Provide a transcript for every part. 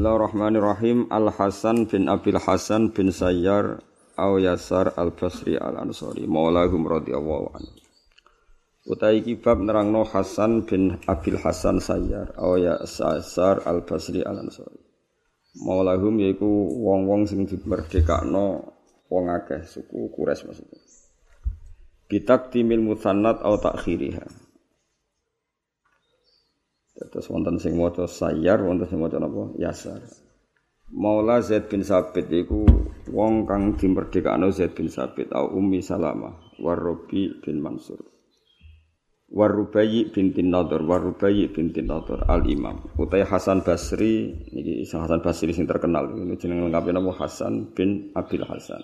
Bismillahirrahmanirrahim. Al Hasan bin Abil Hasan bin Sayyar Au Yasar Al Basri Al Ansori Maulahum radhiyallahu anhu. Utai kibab nerangno Hasan bin Abil Hasan Sayyar Au Yasar Al Basri Al Ansori. Maulahum yaiku wong-wong sing dimerdekakno wong akeh suku Quraisy maksudnya. Kitab timil musannat au takhiriha. Terus wonten sing maca sayar, wonten sing maca napa? Yasar. Maula Zaid bin Sabit iku wong kang dimerdekakno Zaid bin Sabit au Ummi Salamah Warobi bin Mansur. Warubayi binti Nador, Warubayi binti Nador Al Imam. Utai Hasan Basri, niki Hasan Basri sing terkenal. Ini jeneng lengkapnya nama Hasan bin Abil Hasan.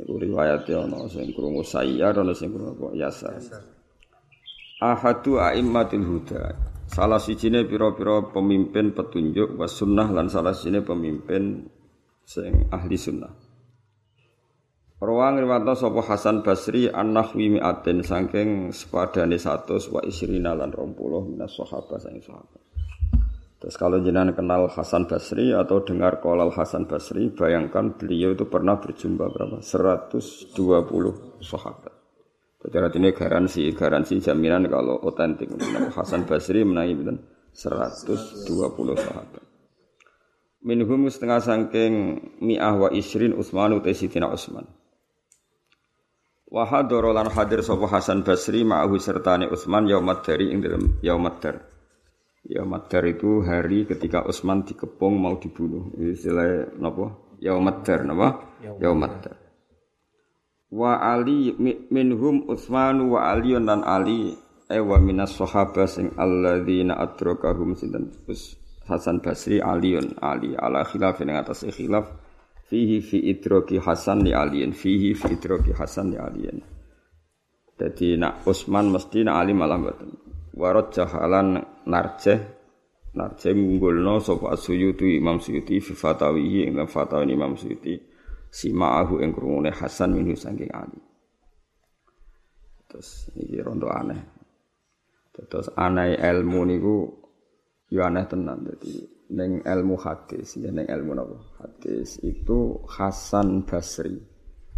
Iku riwayat ya ana sing krungu sayyar ana sing krungu yasar. Ahadu a'immatil huda. Salah sijine pira-pira pemimpin petunjuk was sunnah lan salah sijine pemimpin sing ahli sunnah. Rawang riwayatna sapa Hasan Basri an-nahwi mi'atin saking sepadane 100 wa isrina lan 20 minas sahabat saking sahabat. Terus kalau jenengan kenal Hasan Basri atau dengar kolal Hasan Basri, bayangkan beliau itu pernah berjumpa berapa? 120 sahabat. Jadi ini garansi, garansi jaminan kalau otentik. Hasan Basri betul 120 sahabat. Minhum setengah sangking mi'ah wa isrin Utsman utai Sidina Utsman. Wa hadara lan hadir sapa Hasan Basri ma'ahu sertane Utsman yaumat dari ing dalam yaumat dar. Yaumat dar itu hari ketika Utsman dikepung mau dibunuh. Istilah napa? Yaumat dar napa? Yaumat dar wa ali minhum Utsman wa Ali dan Ali. E wa minas sahabah sing alladzina adrakahum sinten? Hasan Basri Aliun Ali. Ala khilaf ing atas khilaf. Fihi fi idraki Hasan li Aliin fihi fi idraki Hasan li Aliin jadi nak Utsman mesti nak Ali malah mboten. Warad jahalan narjeh narjeh ngunggulno sapa Suyuti Imam Suyuti fi fatawihi ing fatawa Imam Suyuti si ma'ahu ing krungune Hasan minhu saking Ali. Terus iki rondo aneh. Terus aneh ilmu niku yo aneh tenan dadi ning ilmu hadis ya ning ilmu napa hadis itu Hasan Basri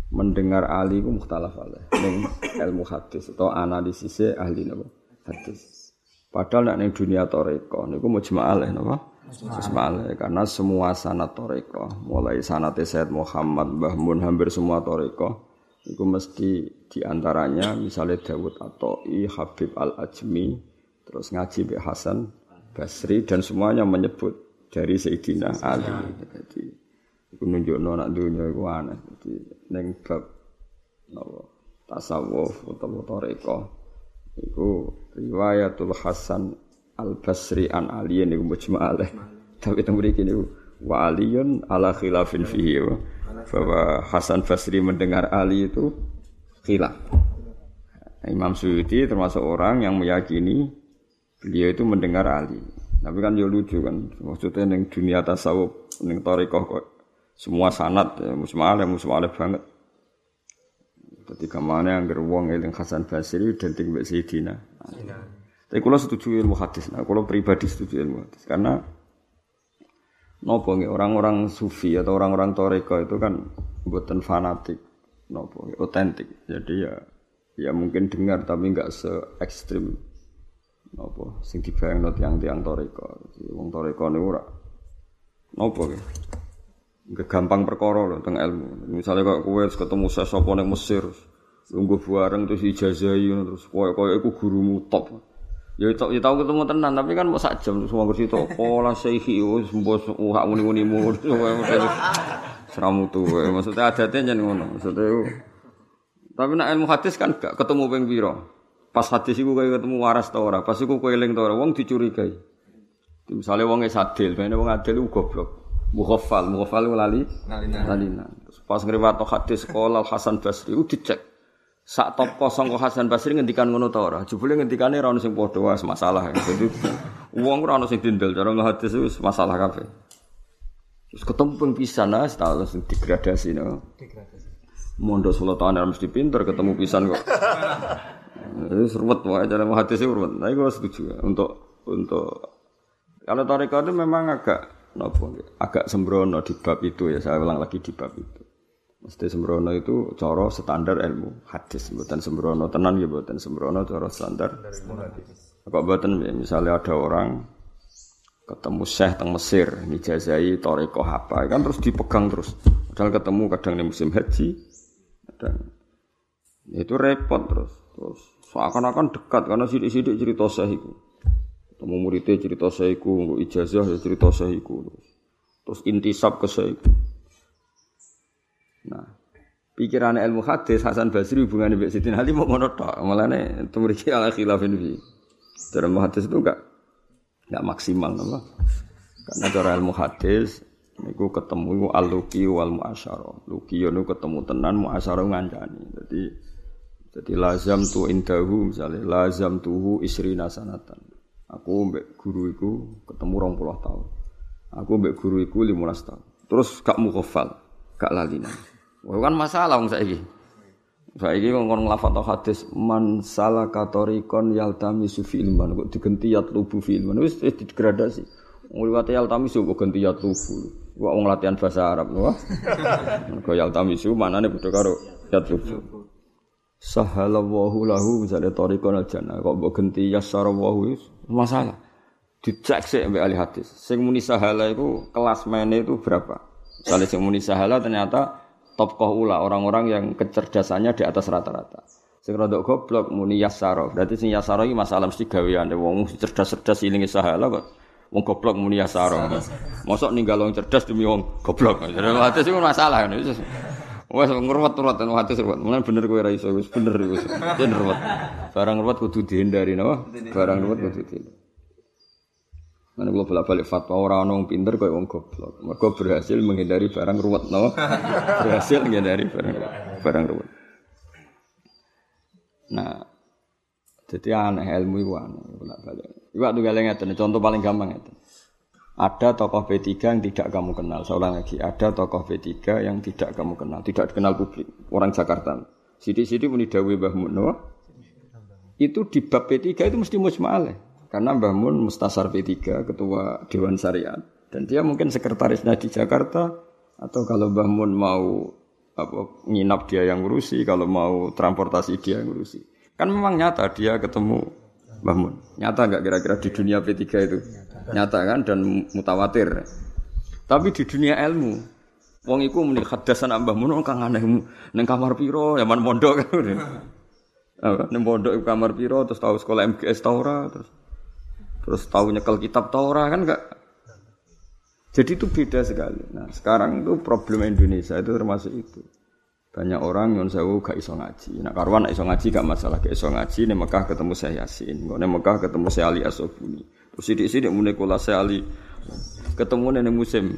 mendengar Ali ku mukhtalaf alaih ning ilmu hadis atau analisisnya ahli napa hadis. Padahal nek ning dunia toreko niku mujma' alaih napa Ismail karena semua sanat toreko mulai sanat Said Muhammad Mbah Mun hampir semua toreko itu mesti di antaranya misalnya Dawud atau I Habib Al Ajmi terus ngaji Mbah Hasan Basri dan semuanya menyebut dari Sayyidina Ali. Jadi itu nunjuk anak dunia itu aneh. Jadi neng bab tasawuf atau toreko itu riwayatul Hasan Al Basri an Ali niku mujma Tapi teng mriki niku wa aliyun ala khilafin fihi bahwa Hasan Basri mendengar Ali itu khilaf. Imam Suyuti termasuk orang yang meyakini beliau itu mendengar Ali. Tapi kan dia lucu kan, maksudnya neng dunia tasawuf, neng torikoh kok semua sanat, ya, musmaleh, musmaleh banget. Ketika mana yang geruang eling Hasan Basri dan tinggal Sayyidina. Tapi kalau setuju ilmu hadis, nah kalau pribadi setuju ilmu hadis, karena nopo orang-orang sufi atau orang-orang toreko itu kan buatan fanatik, nopo otentik. Jadi ya ya mungkin dengar tapi nggak se ekstrim nopo sing dibayang not yang tiang toreko. Wong toreko nih ora nopo ya. Gak gampang perkara loh tentang ilmu. Misalnya kok kue ketemu saya sopo neng Mesir, lungguh bareng terus ijazah terus kowe kowe iku gurumu top. Ya itu ya tahu ketemu tenan tapi kan mau sak jam semua kursi to pola sehi wis mbos uhak muni-munimu seramu tuh maksudnya adatnya jangan ngono maksudnya tapi nak ilmu hadis kan gak ketemu ping pira pas hadis iku kayak ketemu waras ta ora? Pas iku kowe eling ta ora? Wong dicurigai. Misalnya wong sadil bene wong adil iku goblok. Mukhaffal mukhaffal lali. Lali terus pas ngriwat hadis sekolah Hasan Basri u dicek sak top kosong kok Hasan Basri ngendikan ngono ta ora? Jebule ngendikane ora ono sing padha masalah. Jadi wong ora ono sing dindel cara ngahadis wis masalah kabeh. Terus ketemu ping pisan ah status degradasi no. Degradasi. Mondo solo tahun mesti pinter ketemu pisan kok. Wis ruwet wae cara ngahadis ruwet. Nah iku setuju untuk untuk kalau tarekat itu memang agak nopo agak sembrono di bab itu ya saya ulang lagi di bab itu mesti sembrono itu coro standar ilmu hadis. Buatan sembrono tenan ya buatan sembrono coro standar. Kok buatan misalnya ada orang ketemu syekh teng Mesir ngijazai toriko apa kan terus dipegang terus. Padahal ketemu kadang di musim haji dan itu repot terus. Terus seakan-akan dekat karena sidik-sidik cerita syekh itu. Temu muridnya cerita saiku, ijazah ya cerita saiku. Terus intisab ke saiku. Nah, pikiran ilmu hadis Hasan Basri hubungannya dengan Sidin Ali mau ngono tok. Malane temriki ala khilafin fi. Ilmu hadis itu enggak enggak maksimal apa? Karena cara ilmu hadis niku ketemu iku al-luqi wal muasyarah. Luqi yo ketemu tenan muasyarah ngancani. Jadi jadi lazam tu indahu misalnya lazam tuhu isrina sanatan. Aku mbek guru iku ketemu rong puluh tahun. Aku mbek guru iku belas tahun. Terus gak mukhafal, gak lalinan. Wah kan masalah wong saiki. Saiki kok ngono nglafat hadis man salaka tariqon yaltami sufi ilman kok digenti yatlubu fi ilman wis degradasi. Ngliwate yaltami su kok ganti yatlubu. Kok wong latihan bahasa Arab wah. Kok yaltami su manane padha karo yatlubu. Sahalallahu lahu misalnya tariqon al jannah kok mbok ganti yassarawahu masalah. Dicek sih mbek ahli hadis. Sing muni sahala itu kelas mainnya itu berapa? Misalnya sing muni sahala ternyata top ula orang-orang yang kecerdasannya di atas rata-rata. Sing rada goblok muni yasaro. Berarti sing yasaro iki masalah mesti gaweane wong cerdas-cerdas ilingi sahala kok wong goblok muni yasaro. Mosok ninggal wong cerdas demi wong goblok. Jadi hadis itu masalah. Wes ngruwet-ruwet hadis ruwet. Mulane bener kowe ra iso bener wis. Yen ruwet. Barang ruwet kudu dihindari napa? Barang ruwet kudu dihindari. Mana kalau bolak-balik fatwa orang orang pinter kayak wong goblok. Mereka berhasil menghindari barang ruwet, no? berhasil menghindari barang barang ruwet. Nah, jadi aneh ilmu itu aneh bolak-balik. Iwak tuh galengnya contoh paling gampang itu. Ada tokoh B3 yang tidak kamu kenal. Saya ulang lagi, ada tokoh B3 yang tidak kamu kenal, tidak dikenal publik. Orang Jakarta. Sidi-sidi muni dawe Mbah no? Itu di bab B3 itu mesti musma'aleh. Karena Mbah Mun mustasar B3, ketua Dewan Syariat. Dan dia mungkin sekretarisnya di Jakarta. Atau kalau Mbah Mun mau apa, nginap dia yang ngurusi, kalau mau transportasi dia yang ngurusi. Kan memang nyata dia ketemu Mbah Mun. Nyata nggak kira-kira di dunia P3 itu? nyata kan dan mutawatir. Tapi di dunia ilmu, wong iku muni hadasan Mbah Mun kang aneh ning kamar piro, zaman mondok kan. Apa ning pondok kamar piro terus tahu sekolah MGS ta terus terus tahu nyekel kitab ta kan enggak jadi itu beda sekali. Nah, sekarang itu problem Indonesia itu termasuk itu. Banyak orang yang sewu gak iso ngaji. Nah, karuan iso ngaji gak masalah, gak iso ngaji nih Mekah ketemu saya Yasin, nih Mekah ketemu saya Ali Asobuni. Sidik-sidik mulai kula sekali ketemu nenek musim.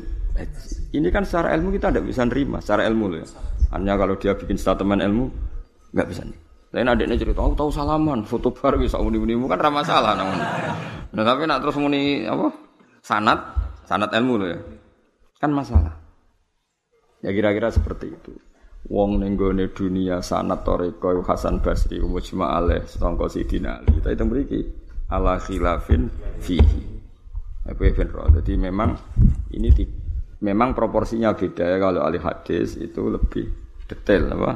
Ini kan secara ilmu kita tidak bisa nerima, secara ilmu loh ya. Hanya kalau dia bikin statement ilmu nggak bisa nih. Lain adiknya cerita, aku tahu salaman, foto bar bisa muni muni kan ramah salah namun. Nah tapi nak terus muni apa? Sanat, sanat ilmu loh ya. Kan masalah. Ya kira-kira seperti itu. Wong nenggone dunia sanat toriko Hasan Basri umujma aleh sangka Sidina. Kita itu mriki ala khilafin fihi. Aku ben roh. Jadi memang ini di, memang proporsinya beda ya kalau ahli hadis itu lebih detail apa?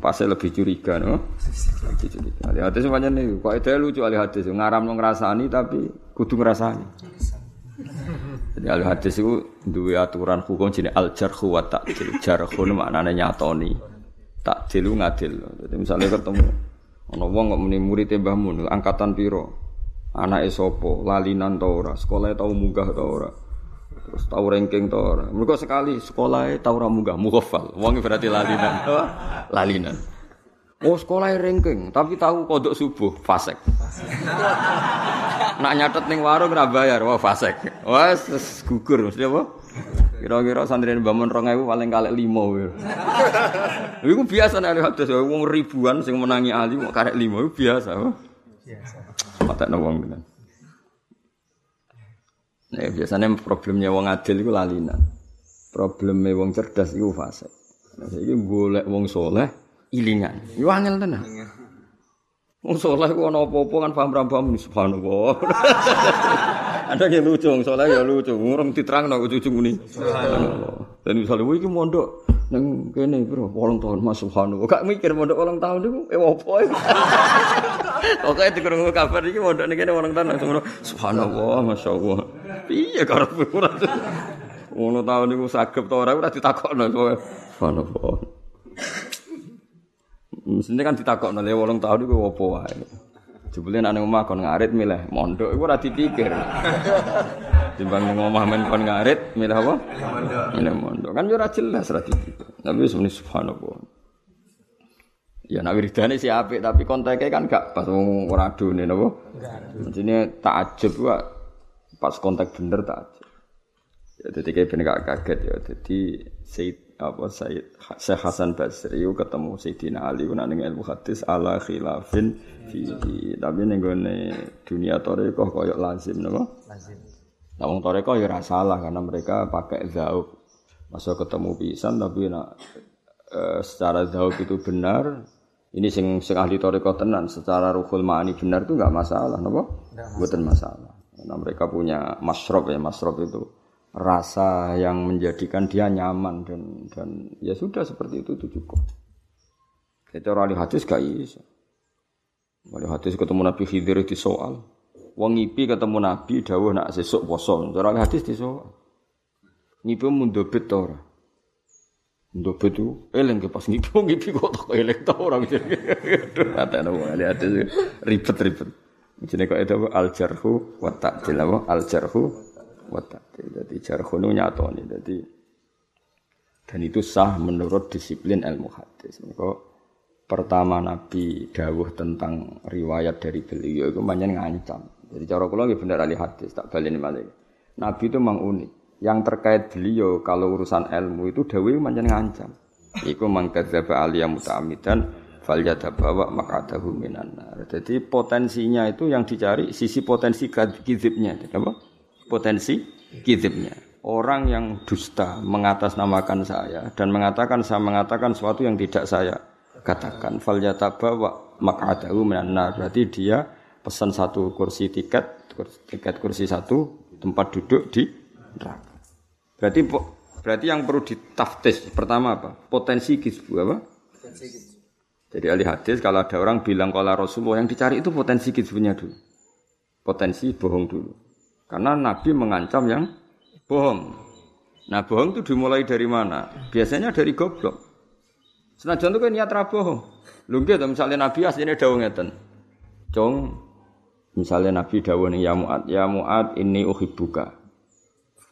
Pasnya lebih curiga, no? Lebih curiga. Hadis semuanya nih, kok itu lucu ahli hadis, ngaram lo ngerasani tapi kudu ngerasani. Jadi ahli hadis itu dua aturan hukum jenis al jarhu wa ta'dil. Jarhu maknanya nyatoni. Ta'dil ngadil. Jadi misalnya ketemu Ana wong kok muni murid Mbah angkatan piro? Anake sapa? Lalinan ta ora? Sekolah tau munggah ta ora? Terus tau ranking ta ora? Mergo sekali sekolah tau ora munggah mughafal. Wong berarti lalinan. lalinan. Oh sekolah ranking, tapi tahu kodok subuh fasek. Nak nyatet ning warung ora bayar, wah fasek. Wah gugur mesti apa? Kira-kira santri Mbah Mun 2000 paling kalek 5. Iku biasa nek ahli hadis wong ribuan sing menangi ahli kok karek 5 iku biasa. Biasa. Matekno wong tenan. Nah, biasanya problemnya wong adil itu lalinan. Problemnya wong cerdas itu fase. Nah, ini boleh wong soleh ilingan. Itu angel tenan. Wong saleh ku ana apa-apa kan paham paham subhanallah. Ada yang lucu, saleh ya lucu. Ngurung diterangno ujung-ujung muni. Subhanallah. Dan misalnya iki mondok nang kene bro, 8 tahun Mas subhanallah. Gak mikir mondok 8 tahun niku eh opo. Pokoke dikrungu kabar iki mondok ning kene 8 tahun langsung subhanallah masyaallah. Piye karepe ora. Ngono tahun niku sagep ta ora ora ditakokno subhanallah. Mestinya kan ditakokno le 8 tahun iku opo wae. Jebule nek nang omah kon ngarit milih mondok iku ora dipikir. Timbang nang omah men kon ngarit milih apa? Mondok. Milih mondok. Kan yo ora jelas ora dipikir. Tapi sebenarnya subhanallah. Ya nak wiridane si apik tapi konteke kan gak pas ora adone napa? Mestine takjub wae pas kontak bener takjub. Ya dadi kayak ben gak kaget ya. Dadi Said apa Said Syekh Hasan Basri ketemu Sayyidina Ali ku nang ilmu hadis ala khilafin fihi. Tapi ning dunia tarekat koyo lazim napa? Lazim. Nah wong tarekat ya ora salah karena mereka pakai zaub. Masa ketemu pisan tapi nak e, secara zaub itu benar. Ini sing sing ahli tarekat tenan secara ruhul ma'ani benar itu enggak masalah napa? Bukan masalah. Karena mereka punya masrob ya, masrob itu rasa yang menjadikan dia nyaman dan dan ya sudah seperti itu itu cukup. Itu orang hadis gak bisa. Wali hadis ketemu Nabi Khidir di soal. Wong ngipi ketemu Nabi dawuh nak sesuk poso. Orang hadis di soal. Ngipi mundobet ta ora? Mundobet itu eling ke pas ngipi ngipi kok tak eling ta ora gitu. Kata wali hadis ribet-ribet. Jenenge kok itu al jarhu wa ta'dil al jarhu Jadi Dadi jarhunu nyatoni. Dadi dan itu sah menurut disiplin ilmu hadis. Kok pertama Nabi dawuh tentang riwayat dari beliau itu banyak ngancam. Jadi cara kula nggih bener ahli hadis tak baleni malih. Nabi itu memang unik. Yang terkait beliau kalau urusan ilmu itu dawuh banyak ngancam. Iku mangkadzaba aliyah muta'amidan falyadabawa makadahu minan. Jadi potensinya itu yang dicari sisi potensi kizibnya. Apa? Potensi kidibnya. Orang yang dusta mengatasnamakan saya dan mengatakan saya mengatakan sesuatu yang tidak saya katakan. Fal yatabawa maq'adahu minan nar. Berarti dia pesan satu kursi tiket, tiket kursi satu tempat duduk di neraka. Berarti berarti yang perlu ditaftis pertama apa? Potensi kisbu apa? Potensi. Jadi ahli hadis kalau ada orang bilang kalau Rasulullah yang dicari itu potensi kisbunya dulu. Potensi bohong dulu. Karena Nabi mengancam yang bohong. Nah bohong itu dimulai dari mana? Biasanya dari goblok. Senajan itu kan niat bohong. Lungkit misalnya Nabi aslinya dawuh ngeten. Cong misalnya Nabi dawuh ning ya Muad, ya Muad ini uhibbuka.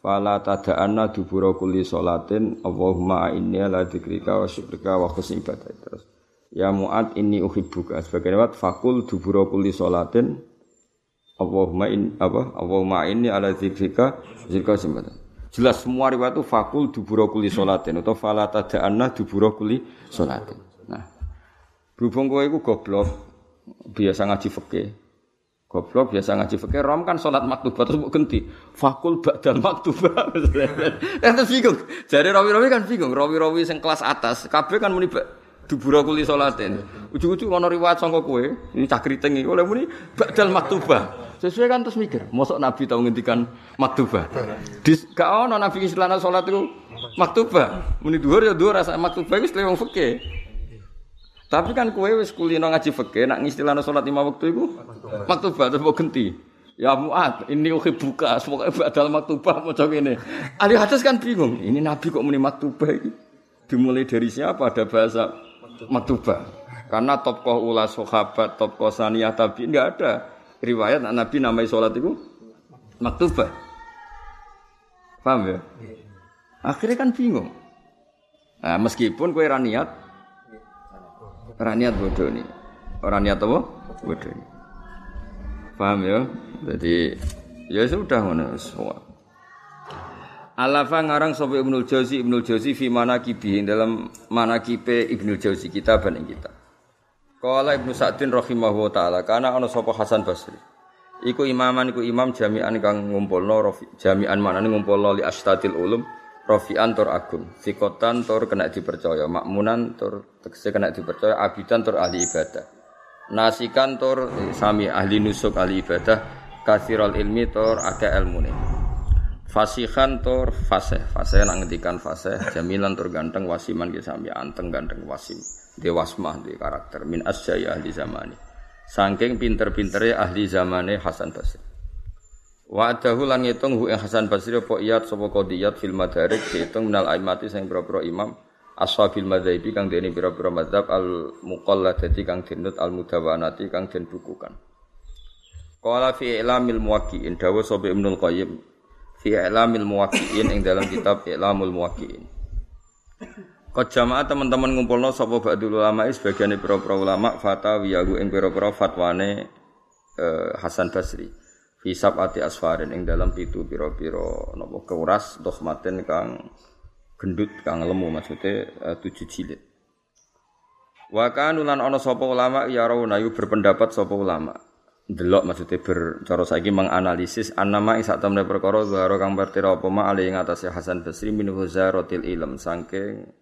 Fala tada'anna dubura kulli salatin Allahumma inni ala dzikrika wa syukrika wa. Terus ya Muad ini uhibbuka. Sebagai lewat fakul dubura kulli salatin Allahumma in apa Allahumma inni ala dzikrika zikra simbatan. Jelas semua riwayat itu fakul dubura kuli salatin atau fala tada'anna dubura kuli salatin. Nah, berhubung kowe iku goblok, biasa ngaji fikih. Goblok biasa ngaji fikih, rom kan salat maktubah terus mbok. Fakul ba'dal maktubah. Terus bingung. Jadi rawi-rawi kan bingung, rawi-rawi sing kelas atas, kabeh kan muni dubura kuli salatin. Ujug-ujug ana riwayat sangka kowe, ini cah kriting iki oleh muni ba'dal maktubah. Sesuai kan terus mikir, mosok Nabi tahu ngendikan maktubah. Di gak ono Nabi istilahna salat itu maktubah. Muni dhuwur ya dhuwur rasa maktubah wis wong fikih. Tapi kan kowe wis kulino ngaji fikih nak ngistilahna salat lima waktu iku maktubah terus mbok genti. Ya Mu'ad, ini buka, semoga badal maktubah macam ini. Ahli hadis kan bingung, ini Nabi kok muni maktubah ini? Dimulai dari siapa ada bahasa maktubah? Karena tokoh ulah sahabat, tokoh saniyah tapi enggak ada riwayat Nabi namai sholat itu maktubah. Paham ya? Akhirnya kan bingung. Nah, meskipun kue raniat, raniat bodoh nih. Orang niat apa? Bodoh. Paham ya? Jadi ya sudah mana semua. Alafa ngarang sapa Ibnu Jauzi Ibnu Jauzi fi manaqibi dalam manaqibe Ibnu Jauzi kita banding kita. Kala Ibnu Sa'din rahimahullah taala karena ana sapa Hasan Basri. Iku imaman iku imam jami'an kang ngumpulno jami'an manane ngumpulno li astatil ulum rafi'an tur agung. Sikotan tur kena dipercaya, makmunan tur tegese kena dipercaya, abidan tur ahli ibadah. Nasikan tur eh, sami ahli nusuk ahli ibadah kathirul ilmi tur akeh ilmune. Fasihan tur fasih, fasih nak ngendikan fasih, jamilan tur ganteng wasiman ki sami anteng ganteng wasim. Dewasmah di karakter min asyai ahli zamani. Saking pinter-pintere ahli zamane Hasan Basri. Wa adahu lan ngitung hu Hasan Basri apa iyat sapa qadiyat fil madarik diitung minal aimati sing pira-pira imam ashabil madzhabi kang dene pira-pira madzhab al muqalladati kang dinut al mudawanati kang den bukukan. Qala fi i'lamil muwaqqi'in dawa sapa Ibnu Qayyim fi i'lamil muwaqqi'in ing dalam kitab I'lamul Muwaqqi'in. Kau jamaah teman-teman ngumpulno sapa ba'dul ulama sebagian pira-pira ulama fatawiyahu ing pira-pira fatwane eh, Hasan Basri. Fi sab'ati asfarin ing dalam pitu pira-pira napa keuras dohmaten kang gendut kang lemu maksudnya uh, tujuh jilid. Wa kanulan ana sapa ulama ya rauna berpendapat sapa ulama. Delok maksudnya bercara saiki menganalisis annama ing sak temne perkara zahara kang pertira apa ali ing atase Hasan Basri min huzaratil ilm saking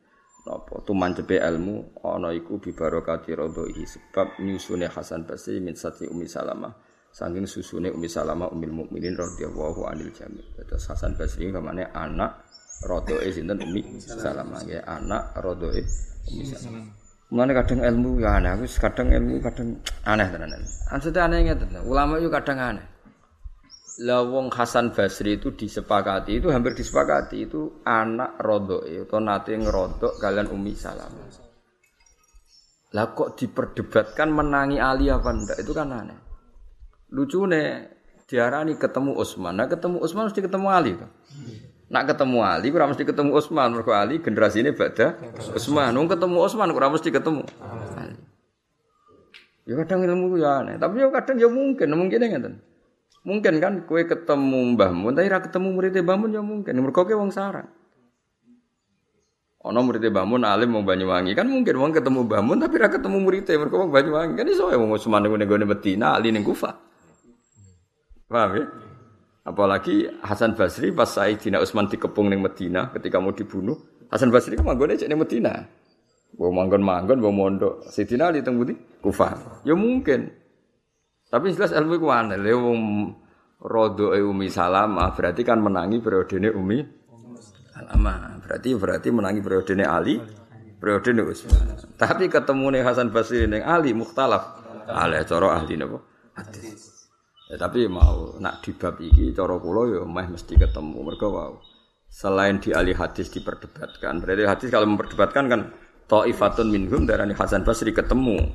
napa tumancepe ilmu ana iku bi barokati radhihi sebab nyusune Hasan Basri min sati Umi Salamah saking susune Umi Salamah Ummul Mukminin radhiyallahu anil jami. Terus Hasan Basri kamane anak rodoe sinten Umi Salamah ya anak rodoe Umi Salamah. Mulane kadang ilmu ya aneh, aku kadang ilmu kadang aneh tenan. Maksudnya aneh ngeten. Ulama itu kadang aneh. Lah wong Hasan Basri itu disepakati, itu hampir disepakati itu anak rodoe atau nate ngerodok kalian Umi Salamah. Lah kok diperdebatkan menangi Ali apa ndak? Itu kan aneh. Lucu nih diarani ketemu Utsman. Nah ketemu Utsman mesti ketemu Ali kan. Nak ketemu Ali, kurang mesti ketemu Utsman. Mergo Ali generasi ini beda. Utsman, nung ketemu Utsman, kurang mesti ketemu Ali. Ya kadang ilmu ya aneh, tapi ya kadang ya mungkin, mungkin ngeten. Mungkin kan kue ketemu Mbah Mun, tapi ra ketemu muridnya Mbah Mun ya mungkin. Mergo ke wong sarang. Ono muridnya Mbah Mun alim wong Banyuwangi kan mungkin wong ketemu Mbah Mun tapi ra ketemu muridnya mergo wong Banyuwangi. Kan iso wong Utsman ning gone Medina, Ali ning Kufah. Paham ya? Apalagi Hasan Basri pas Sayyidina Utsman dikepung ning Medina ketika mau dibunuh, Hasan Basri kan manggone cek ning Medina. Bawa manggon-manggon, bawa mondok. Sayyidina Ali teng Kufah. Ya mungkin. Tapi jelas ilmu iku aneh. Le wong rodo Umi Salamah berarti kan menangi periodene Umi Salamah. Berarti berarti menangi periodene Ali, periodene Utsman. Tapi ketemu nih Hasan Basri ning Ali mukhtalaf. Ale cara ahli napa? Hadis. Ya, tapi mau nak di bab iki cara kula ya meh mesti ketemu. Mergo wow. Selain di ahli hadis diperdebatkan. Berarti hadis kalau memperdebatkan kan Ta'ifatun minhum darani Hasan Basri ketemu.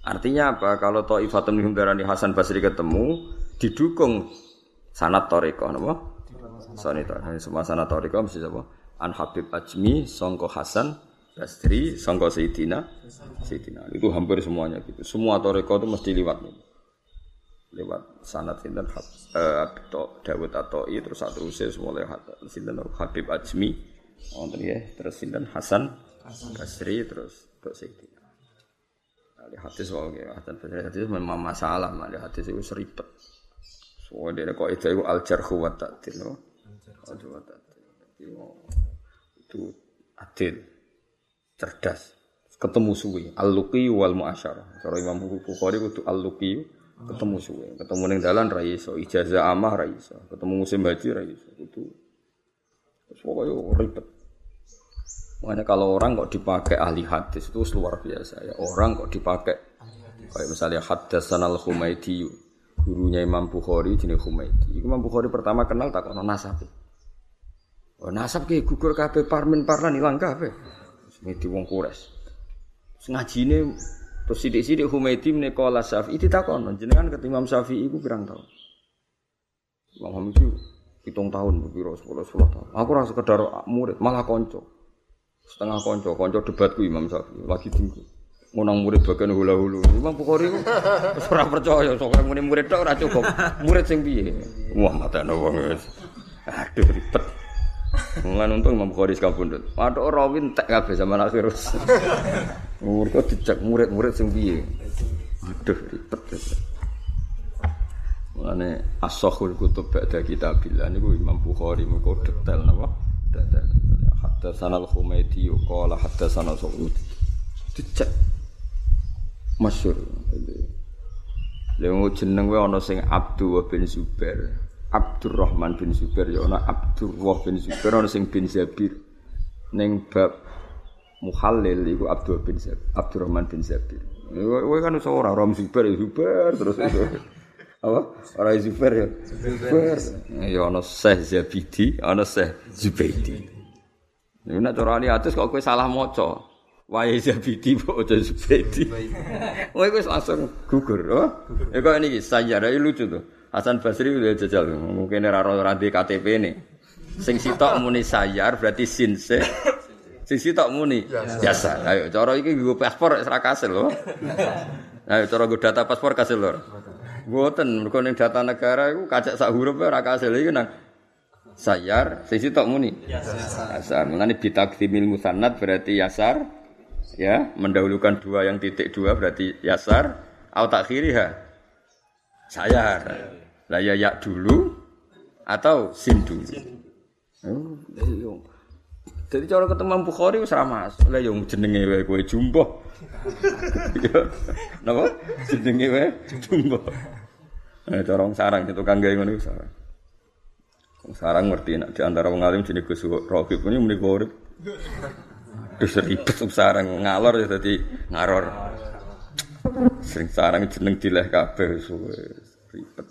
Artinya apa? Kalau Ta'ifatun minhum darani Hasan Basri ketemu didukung sanat toriko napa? Sanat semua sanat toriko mesti apa? An Habib Ajmi Songko Hasan Basri Songko Sayyidina Sayyidina itu hampir semuanya gitu. Semua toriko itu mesti liwat nih lewat sanat sinten eh Dawud atau terus satu usia semua lewat sinten Habib Ajmi wonten ya terus sinten Hasan Basri terus Dok Sayyidina Ali hadis wae Basri hadis memang masalah mah hadis itu seribet. So dia kok itu itu al jarhu wa ta'dil al jarhu wa ta'dil. Itu adil cerdas. Ketemu suwi al-luqi wal muasyarah. Cara Imam Bukhari itu al-luqi ketemu suwe ketemu ning dalan ra iso ijazah amah ra iso. Ketemu musim haji ra iso. Itu pokoknya ribet makanya kalau orang kok dipakai ahli hadis itu luar biasa ya. Orang kok dipakai. Kayak misalnya hadasan al Humaydi gurunya Imam Bukhari jenis Humaydi Imam Bukhari pertama kenal tak kono nasab. Oh nasab kayak gugur kafe parmin parlan hilang kafe ini di wong kures ngajine Terus sidik-sidik Humaydi menekola Syafi'i ditakon, jenengan ke Imam Syafi'i iku pirang tahun. Imam Hamid itu hitung tahun, biro sepuluh sepuluh tahun. Aku rasa sekedar murid, malah konco. Setengah konco, konco debatku Imam Syafi'i, lagi tinggi. Ngunang murid bagian hula hulu. Imam Bukhari ora percaya, soalnya muni murid tok ora cukup. Murid sing piye? Wah, mata wong Aduh ribet. Mulane untung Imam Bukhari sekabundut. Waduh rawin tak kabeh zaman akhir. Mereka dicek murid-murid sing piye. Aduh ribet. Mulane as-sahul kutub ba'da kitabillah niku Imam Bukhari mugo detail napa? Hatta sanal Humaydi qala hatta sanal Sa'ud. Dicek. masyhur. Lha jeneng kuwi ana sing Abdul bin Zubair. Abdurrahman bin Zubair ya ana Abdurrah bin Zubair ana sing bin Zabir. Ning bab muhallil iku Abdul bin Zabir, Abdurrahman bin Zabir. Kowe kan iso ora Rom Zubair ya Zubair terus itu. Apa? Ora Zubair ya. Zubair. Ya ana Syekh Zabidi, ana Syekh Zubaidi. Nek cara ali atus kok kowe salah maca. Wae Zabidi kok aja Zubaidi. Kowe wis langsung gugur, oh? Ya kok niki sayar lucu tuh. Hasan Basri udah jajal, mungkin ora ora di KTP ini. Sing sitok muni sayar berarti sinse. Sing sitok muni biasa. Ayo cara iki nggo paspor ora kasil lho. Ayo cara nggo data paspor kasil lho. Mboten, mergo ning data negara iku kacak sak huruf ora kasil iki nang sayar, sing sitok muni. Yasar. Mulane bitakdimil musannad berarti yasar. Ya, mendahulukan dua yang titik dua berarti yasar. Au takhiriha. Sayar. Lah ya ya dulu atau sin dulu. Oh, iya. Jadi cara ketemu Bukhari wis ra mas. Lah yo jenenge wae kowe jumbo. Napa? Jenenge wae jumbo. Eh cara wong sarang itu kang gawe ngono sarang. Wong sarang ngerti nek di antara wong alim jenenge Gus Rohib ini muni urip. Terus ribet wong sarang ngalor ya dadi ngaror. Sering sarang jeneng dileh kabeh suwe ribet.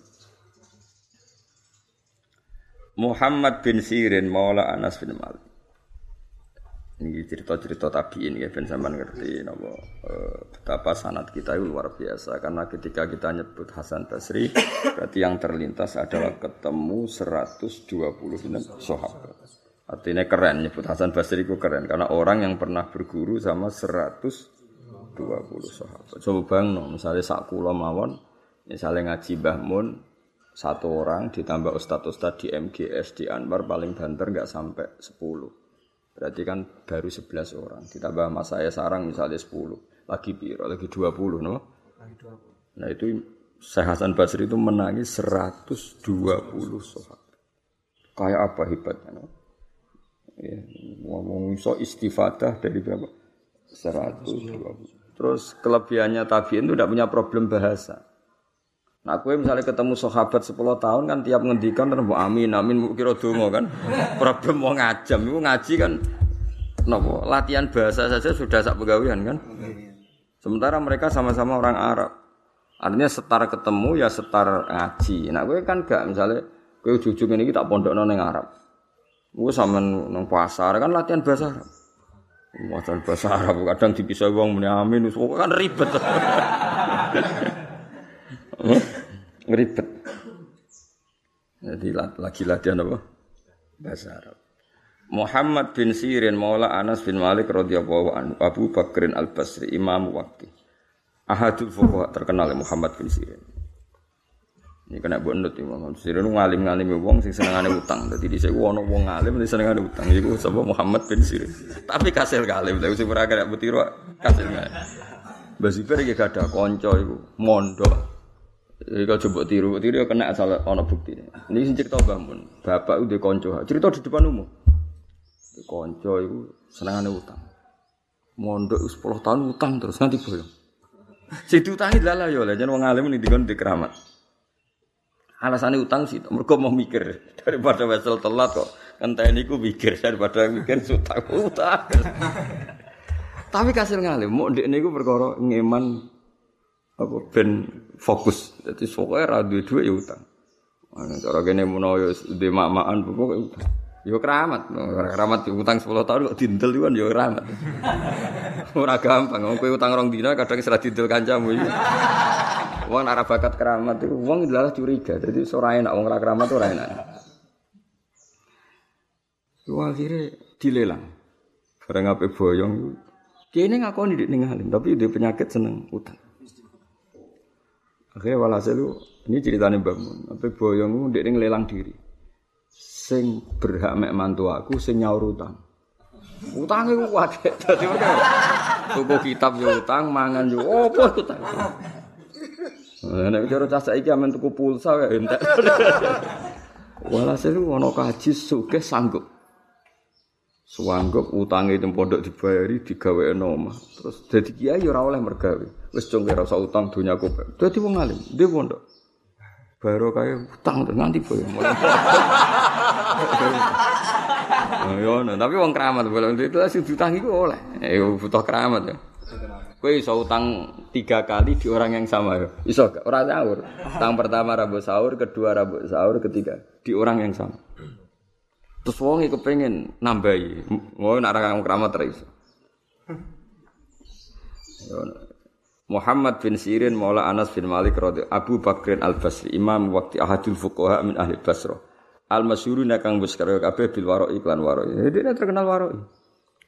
Muhammad bin Sirin Maula Anas bin Malik. Ini cerita-cerita tabiin ya ben sampean ngerti napa eh, betapa sanad kita itu luar biasa karena ketika kita nyebut Hasan Basri berarti yang terlintas adalah ketemu 120 sahabat. Artinya keren nyebut Hasan Basri itu keren karena orang yang pernah berguru sama 120 sahabat. Coba bang, no, misalnya sak kula mawon, misalnya ngaji Mbah Mun satu orang ditambah ustadz-ustadz di MGS di Anwar paling banter nggak sampai 10. Berarti kan baru 11 orang. Ditambah mas saya sarang misalnya 10. Lagi piro, lagi 20, no? Lagi 20. Nah itu Syekh Hasan Basri itu menangis 120 sahabat. Kayak apa hebatnya, no? Ya, ngomong so istifadah dari berapa? 120. Terus kelebihannya tabiin itu tidak punya problem bahasa. Nah, aku misalnya ketemu sahabat 10 tahun kan tiap ngendikan terus amin amin kira dongo kan. Problem mau ngajam itu ngaji kan nopo latihan bahasa saja sudah sak pegawian kan. Sementara mereka sama-sama orang Arab. Artinya setar ketemu ya setar ngaji. Nah, gue kan gak misalnya gue ujung ini tak pondok nong Arab. Gue sama nong pasar kan latihan bahasa Arab. Latihan bahasa Arab kadang dipisah uang muni amin, kan ribet. Ngeribet. Jadi lagi latihan apa? Bahasa Arab. Muhammad bin Sirin Maula Anas bin Malik radhiyallahu anhu Abu Bakrin Al Basri Imam Wakti Ahadul Fuqaha terkenal Muhammad bin Sirin. Ini kena buat nut Muhammad bin Sirin ngalim ngalim wong sing senengane utang. Dadi dhisik ono wong ngalim sing senengane utang iku sapa Muhammad bin Sirin. Tapi kasil ngalim lha sing ora kena butiro kasil ngalim. Mbah gak ada kanca iku mondok Jadi kalau coba tiru, tiru kena asal ono bukti. Ini sing cerita bangun. Bapak udah konco. Cerita di depan umum. Konco itu senangannya utang. Mondok 10 tahun utang terus nanti bolong. Si diutangi lala ya. Jangan wong alim ini dikon di keramat. Alasannya utang sih, mereka mau mikir daripada wesel telat kok. Entah ku mikir daripada mikir utang utang. Tapi kasih ngalim, mau dek ini ku perkara ngeman apa ben fokus. Jadi pokoknya ra duwe ya utang. Cara kene menawa ya di mak-makan pokoke utang. Ya keramat, keramat utang 10 tahun kok dindel kan ya keramat. Ora gampang, wong utang rong dina kadang serah dindel kancamu iki. Wong ora bakat keramat itu wong adalah curiga. Jadi ora enak wong ora keramat ora enak. Lu akhirnya dilelang. Barang ape boyong. Kene ngakoni dik ning tapi dia penyakit seneng utang. Akhirnya walhasil itu, ini ceritanya Mbak Mun. Tapi boyong dia ngelelang diri. Sing berhak mek mantu aku, sing nyaur utang. Utang itu wakil. Jadi mereka, tuku kitab ya utang, mangan ya apa utang. Nek cara cah saiki amen tuku pulsa ya entek. Walhasil itu ono kaji sugih sanggup. Suwanggep utange itu pondok dibayari digawe omah. Terus dadi kiai ora oleh mergawe. Wis cung ora usah utang donyaku. Dadi wong alim, dia pondok. Baru kaya utang nganti boyo. Yo, tapi wong keramat boleh itu sing utang iku oleh. Eh butuh keramat ya. Kowe iso utang tiga kali di orang yang sama ya. Iso gak? Ora sahur. Utang pertama rabu sahur, kedua rabu sahur, ketiga di orang yang sama. Terus wong iku pengen nambahi. Mau nak ra keramat ra iso. Muhammad bin Sirin Maula Anas bin Malik radhi Abu Bakrin Al Basri Imam waktu ahadul fuqaha min ahli Basra Al masyhuruna kang wis karo kabeh bil waro iklan waro. Jadi dia terkenal waro.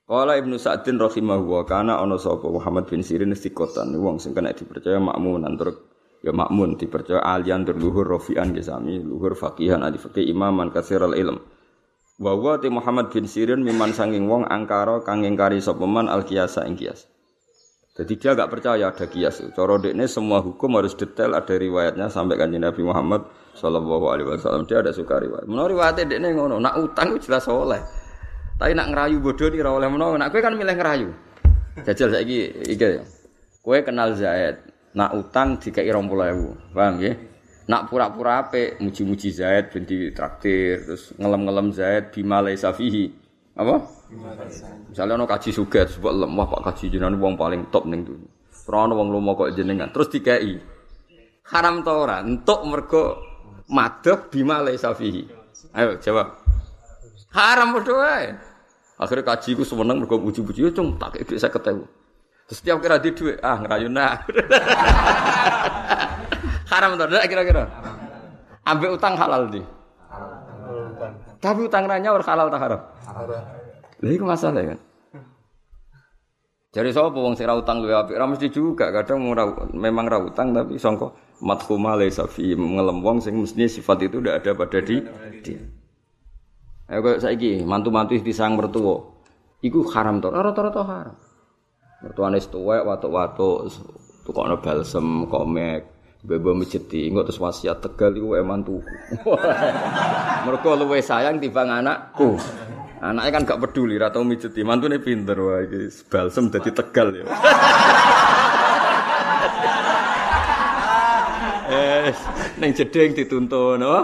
Qala Ibnu Sa'din rahimahu wa kana ana sapa Muhammad bin Sirin istiqotan wong sing kena dipercaya makmun antur ya makmun dipercaya alian tur luhur gesami luhur faqihan ali faqih imaman katsiral ilm wa wa Muhammad bin Sirin miman sanging wong angkara kang ingkari sapa man al kiasa ing kias. Jadi dia gak percaya ada kias. Cara dekne semua hukum harus detail ada riwayatnya sampai kan Nabi Muhammad sallallahu alaihi wasallam. Dia ada suka riwayat. Menurut riwayatnya dekne ngono, nak utang jelas oleh. Tapi nak ngerayu bodoh di oleh menawa. Nak kowe kan milih ngerayu. Jajal saiki iki. Kowe kenal Zaid, nak utang dikai 20.000. Paham nggih? Nak pura-pura apik muji-muji Zaid ben traktir terus ngelem-ngelem Zaid bima laisa fihi. Apa? Misalnya ono kaji suget sebab lemah Pak kaji jenengan wong paling top ning dunya. Ora ono wong lomo kok jenengan. Terus dikai. Haram ta ora? Entuk mergo madhab bima laisa fihi. Ayo jawab. Haram padha. Akhirnya kaji ku seneng mergo puji-puji, cung tak ketemu. Terus setiap kira di duit, ah ngerayuna. Haram tuh, kira-kira. Ambil utang halal di. Tapi utang ranya orang halal tak haram. Lha iku masalah kan. Jadi sapa wong ra utang luwe apik, ra mesti juga kadang memang ra utang tapi sangka madhuma laisa fi ngelem wong sing mesti sifat itu tidak ada pada di dia. Ayo kok saiki mantu-mantu disang mertua. Iku haram to, rata-rata haram. Mertuane tuwek watuk-watuk tukokno balsem, komek, bebo mejeti, engko terus wasiat tegal iku mantuku. Mergo luwe sayang timbang anakku. Anaknya kan gak peduli, rata mijeti. Mantune pinter, wah ini balsem jadi tegal ya. Eh, neng jedeng dituntun, oh.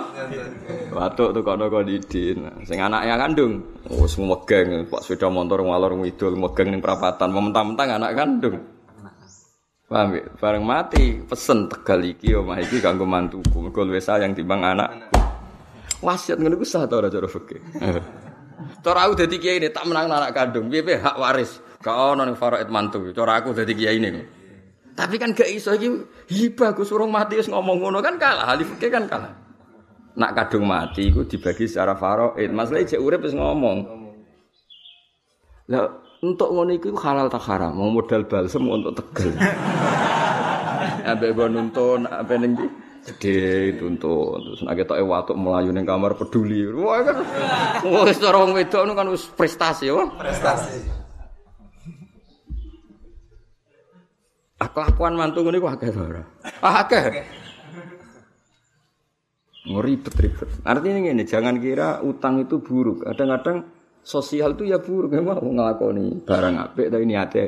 Watuk tuh kono kondidin. Sing anaknya kandung, oh semua geng, pak sepeda motor ngalor ngidul, megang neng perapatan, mentang-mentang anak kandung. Paham ya? Bareng mati, pesen tegal iki, omah iki kanggo mantuku. Mergo luwih sayang timbang anak. Wasiat ngono ku sah ta ora cara fikih. Cara aku dadi kiai ini tak menang anak kandung, piye hak waris. Gak ono ning faraid mantu. Cara aku dadi kiai ini. Tapi kan gak iso iki hibah Gus urung mati wis ngomong ngono kan kalah. Ahli fikih kan kalah. Nak kadung mati iku dibagi secara faraid. Masalah cek urip wis ngomong. Lah untuk ngono iku halal tak haram? Mau modal balsem untuk tegel. Ambek go nuntun apa ning gede tuntut terus nek ketoke watuk melayu ning kamar peduli. Wah kan wis cara wong wedok kan wis prestasi ya prestasi. Kelakuan mantu ngene ku akeh ora? Akeh. Ribet-ribet artinya ngene jangan kira utang itu buruk. Kadang-kadang sosial itu ya buruk memang nglakoni barang apik tapi niate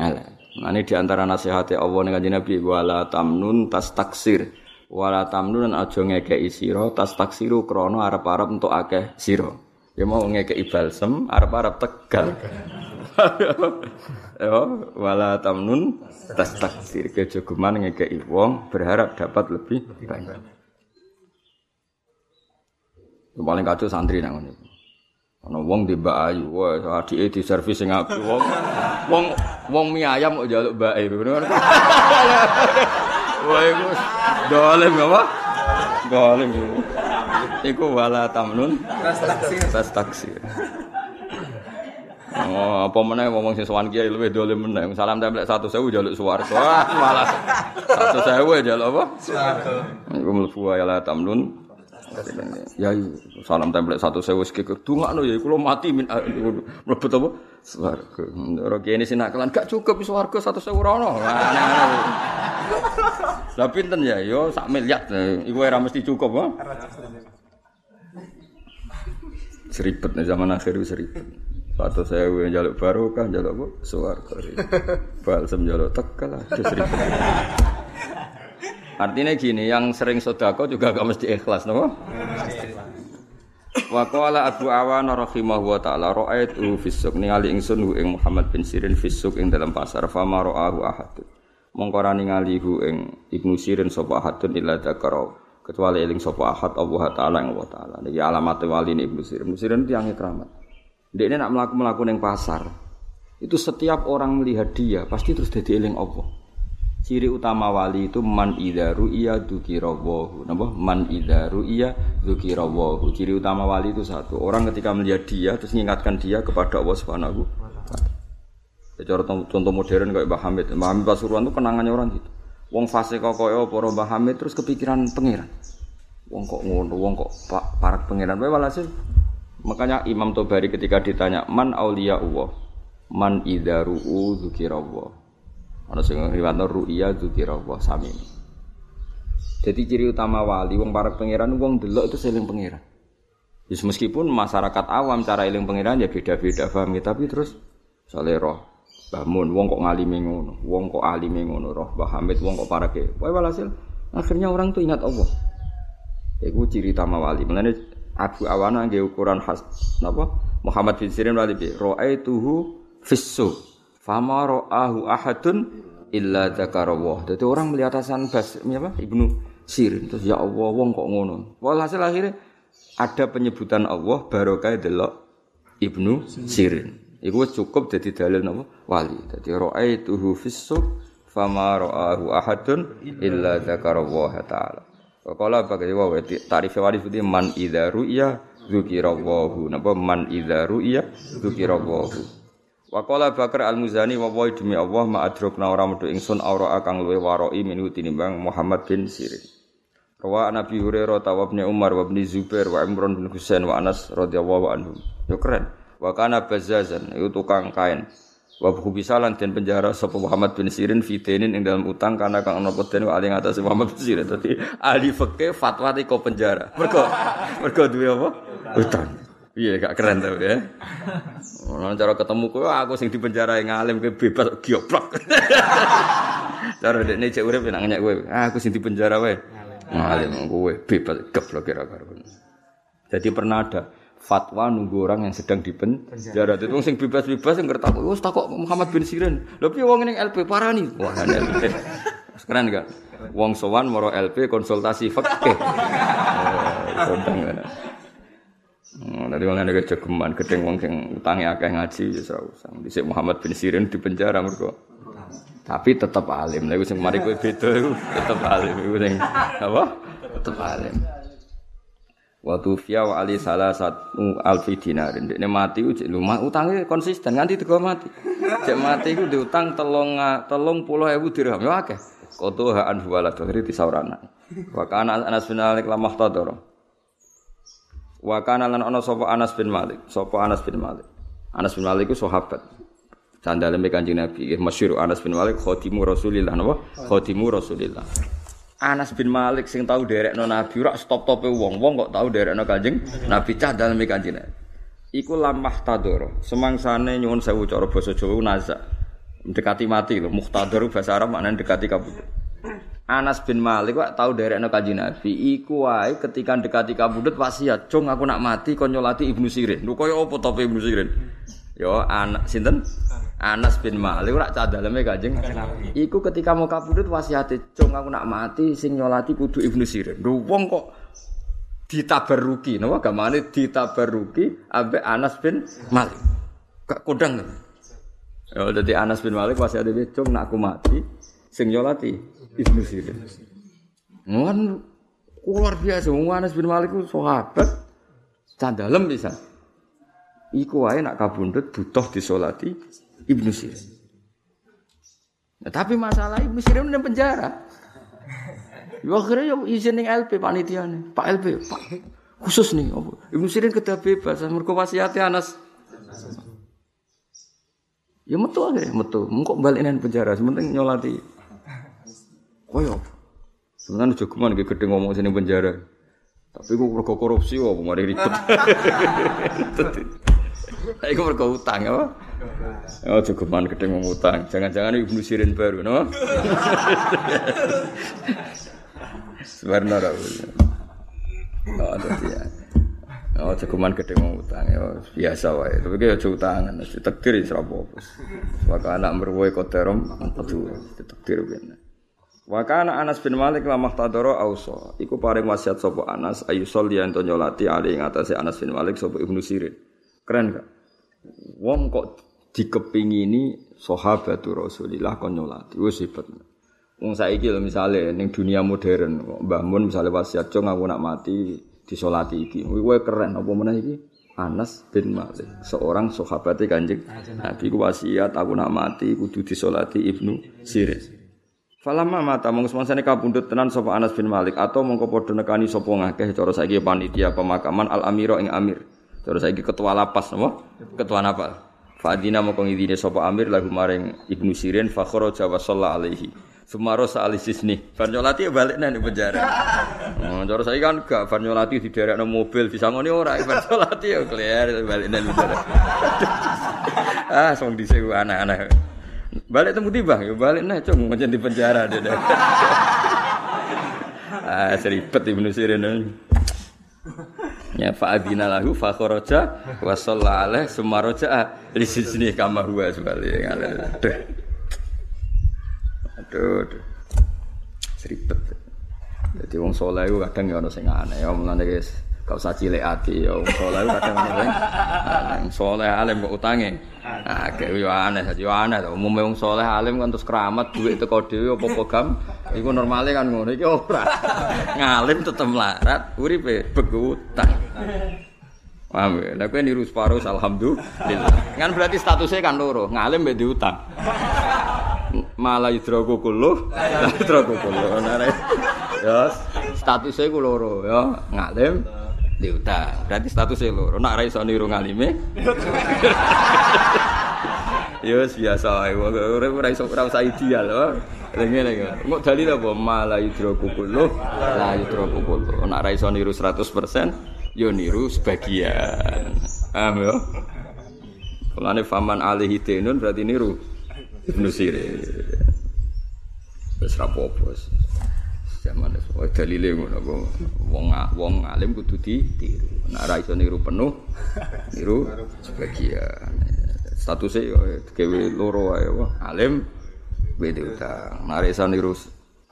elek Nah, ini di antara nasihatnya Allah dengan Nabi wala tamnun tas taksir wala tamnun aja ngekei sira tas taksiru krono arep-arep untuk akeh sira. Ya mau ngekei balsem arep-arep tegal. ya wala tamnun tas taksir kejogeman ngekei wong berharap dapat lebih banyak. Paling kacau santri nang. Ana wong di Mbak Ayu, wah adike di servis sing apik. Wong wong wong mie ayam kok njaluk Mbak Ayu. Wah iku dolim apa? Dolim. Iku wala tamnun tas taksir. Oh, apa meneh ngomong sing sowan kiai luwih dolim meneh. Salam templek 1000 njaluk swarga. Wah, malah 1000 njaluk apa? Swarga. Iku mlebu ya la tamnun Ya salam template satu sewu sekek dungakno ya kula mati min mlebet apa swarga. Ora kene sinakalan gak cukup swarga satu ora ono. Lah pinten ya yo sak miliar iku ora mesti cukup ha. Seribet zaman akhir seribet. Satu sewu jaluk barokah, jaluk apa? Suwarga. Balsem jaluk tekel lah. Artinya gini, yang sering sodako juga gak mesti ikhlas, no? Wa qala Abu Awan rahimahullah wa taala ra'aitu fisuk ningali ingsun hu ing Muhammad bin Sirin fisuk ing dalam pasar fa ma ra'ahu ahad. Mongko ra ningali hu ing Ibnu Sirin sapa ahadun illa dzakara kecuali eling sapa ahad Allah taala ing Allah taala. Niki alamat wali Ibnu Sirin. Ibnu Sirin tiyang keramat. Dia nak melaku-melaku ning pasar. Itu setiap orang melihat dia pasti terus jadi eling Allah. Ciri utama wali itu man idza ru'iya dzukirawahu. Napa? Man idza ru'iya dzukirawahu. Ciri utama wali itu satu. Orang ketika melihat dia terus mengingatkan dia kepada Allah Subhanahu. Cara contoh modern kayak Mbah Hamid. Mbah Hamid Pasuruan itu kenangannya orang gitu. Wong fase kok koyo para Mbah Hamid terus kepikiran pangeran. Wong kok ngono, wong kok pak parak pangeran. Wae walhasil makanya Imam Tobari ketika ditanya man auliya Allah, man idza ru'u dzukirawahu. Ana sing riwayatno ru'ya dzikra wa sami. Jadi ciri utama wali wong para pangeran wong delok itu seling pangeran. Yes, meskipun masyarakat awam cara eling pangeran ya beda-beda paham ya, tapi terus sale roh bangun wong kok ngalimi ngono, wong kok alime ngono roh Mbah Hamid wong kok parake. Pokoke walhasil akhirnya orang tuh ingat Allah. Iku ciri utama wali. Mulane Abu Awana nggih ukuran khas napa? Muhammad bin Sirin wali bi ra'aituhu fissu Fama ro'ahu ahadun illa dzakarawah. Jadi orang melihat Hasan Bas apa? Ibnu Sirin terus ya Allah wong kok ngono. Walhasil akhirnya ada penyebutan Allah barokah delok Ibnu Sirin. Iku cukup jadi dalil napa? Wali. Dadi ra'aituhu fis-suq fama ra'ahu ahadun illa dzakarawah ta'ala. Kala bagai wa tarif wali itu man idza ru'ya dzukirawahu. Napa man idza ru'ya dzukirawahu. Wa qala Bakar Al-Muzani wa wa demi Allah ma adrokna ora metu ingsun aura kang luwe waroi minu tinimbang Muhammad bin Sirin. Rawa Nabi Hurairah tawabnya Umar wa bin Zubair wa Imran bin Husain wa Anas radhiyallahu anhum. Yo keren. Wa kana bazazan itu tukang kain. Wa bisalan dan penjara sapa Muhammad bin Sirin fitenin ing dalam utang karena kang ana peden wa aling atas Muhammad bin Sirin. Dadi ahli fikih fatwa kok penjara. Mergo mergo duwe apa? Utang. Iya gak keren tuh ya. Orang cara ketemu kowe aku sing di penjara yang ngalim ke bebas gioplok. cara dekne cek urip nek nanya kowe, aku sing di penjara wae. Ngalim kowe bebas geblok kira-kira. Jadi pernah ada fatwa nunggu orang yang sedang di penjara. Itu sing bebas-bebas yang kertak, wis takok Muhammad bin Sirin. Lha piye wong ning LP parani? Wah, LP. Keren gak? Wong sowan moro LP konsultasi fikih. Oh, kondang Hmm, Nanti malah ada kejegeman, gedeng wong sing utangi akeh ngaji ya ora usah. Dhisik Muhammad bin Sirin di penjara mergo. Tapi tetap alim. Lha sing mari kowe beda iku tetep alim iku sing apa? Tetep alim. Waktu fiya wa ali salah satu alfi dinarin. Dia mati uji lumah utangnya konsisten nganti tiga mati. Cek mati itu diutang telung telung puluh ewu dirham ya akeh. Koto haan huwalat akhirnya disaurana. Wakana anas bin alik lamah tadoro. Wa kana lan ana sapa Anas bin Malik, sapa Anas bin Malik. Anas bin Malik iku sahabat. Sandalem Kanjeng Nabi, masyhur Anas bin Malik khadimu Rasulillah napa? Khadimu Rasulillah. Anas bin Malik sing tau derekno Nabi ora stop-tope wong, wong kok tau derekno Kanjeng Nabi cah dalem Kanjeng Nabi. Iku lamah tadoro. Semangsane nyuwun sewu cara basa Jawa naza. Mendekati mati lho, muhtador bahasa Arab maknane dekati kabudut. Anas bin Malik wak tahu dari anak kaji Nabi. Iku wae ketika dekati kabudut wasiat, cung aku nak mati kon nyolati Ibnu Sirin. Lho koyo apa tope Ibnu Sirin? Yo anak sinten? Anas bin Malik ora cah daleme Kanjeng. Iku ketika mau kabudut wasiate, cung aku nak mati sing nyolati kudu Ibnu Sirin. Lho wong kok ditabaruki, napa gamane ditabaruki ambek Anas bin Malik. Gak kodang. Ya dadi Anas bin Malik wasiate cung nak aku mati sing nyolati Ibnu Sirin. Ngon luar biasa Anas bin Malik ku sahabat candalem bisa. Iku wae nak kabundut butuh disolati Ibnu Sirin. Nah, tapi masalah Ibnu Sirin di penjara. Ya akhirnya ya izin ning LP panitia nih, Pak LP, Pak khusus nih, Ibnu Sirin kedah bebas, mergo wasiate Anas. Ya metu aja, metu. Mengkok balik nang penjara, sementing nyolati Koyo. Sebenarnya jogeman gede ngomong sini penjara. Tapi gue mergo korupsi wah mari ribet. Iku mergo utang apa? Oh, cukupan gede mau utang. Jangan-jangan Ibnu Sirin baru, no? Sebenarnya Oh, dadi ya. Oh, cukupan gede mau utang ya biasa wae. Tapi ki aja utangan, takdir wis ora apa-apa. Maka anak merwoe koterom itu takdir ben. Wa kana Anas bin Malik lamah tadoro auso. Iku paring wasiat sapa Anas ayu sholli ento nyolati ali ing atase Anas bin Malik sapa Ibnu Sirin. Keren gak? Wong kok dikepingini sahabatul Rasulillah kon nyolati. Wis hebat. Wong saiki lho misale ning dunia modern, Mbah Mun misale wasiat cung aku nak mati disolati iki. Kowe keren apa meneh iki? Anas bin Malik, seorang sahabat Kanjeng Nabi ku wasiat aku nak mati kudu disolati Ibnu Sirin. Falamma mata mongko semangsane kabundut tenan sapa Anas bin Malik atau mongko padha nekani sapa ngakeh cara saiki panitia pemakaman Al Amiro ing Amir. Cara saiki ketua lapas napa? Ketua napa? Fadina mongko ngidine sapa Amir lagu maring Ibnu Sirin fa kharaja wa alaihi. Sumaro saalisis nih, Farnyolati ya balik nih penjara. Oh, cara saya kan gak Farnyolati di daerah mobil, bisa ngoni ora Farnyolati ya keluar balik nih penjara. ah, song disewu anak-anak. Balik temu tiba, ya balik nih, cung macam di penjara deh. ah, seribet Ibnu Sirin. Ya fa'adina lahu fa kharaja wa shalla alaih summa li sijni kama huwa sebalik. Aduh. Aduh. Seribet. Jadi wong saleh kadang ya ono sing aneh, ya mulane guys. Kau usah cilik ati ya wong saleh kadang ono sing aneh. Saleh alim kok utange. Nah, kayak yo aneh, yo aneh to. Umume wong saleh alim kan terus keramat duit teko dhewe apa-apa gam. Iku normale kan ngono iki ora. Ngalim tetep melarat, uripe begu utang. Paham ya? Lah kowe niru alhamdulillah. Kan berarti statusnya kan loro, ngalim mbek diutang. Malah yudroku kuluh, yudroku kuluh. Ya, statusnya ku loro ya, ngalim diutang. Berarti statusnya loro. Nak ra iso niru ngalime. Ya biasa wae. Ora ora iso ora usah ideal. Ngene lagi. Engko dalil apa? Malah yudroku kuluh, la yudroku kuluh. Nak ra iso niru 100%, yo niru sebagian. Paham ya? Kulane faman alihi berarti niru Ibnu Sirin. Wis. Zaman itu, oh dalile ngono. Wong wong alim kudu ditiru. Nek ora iso niru penuh, niru sebagian. Statusnya yo gawe loro wae alim beda utang. Nek iso niru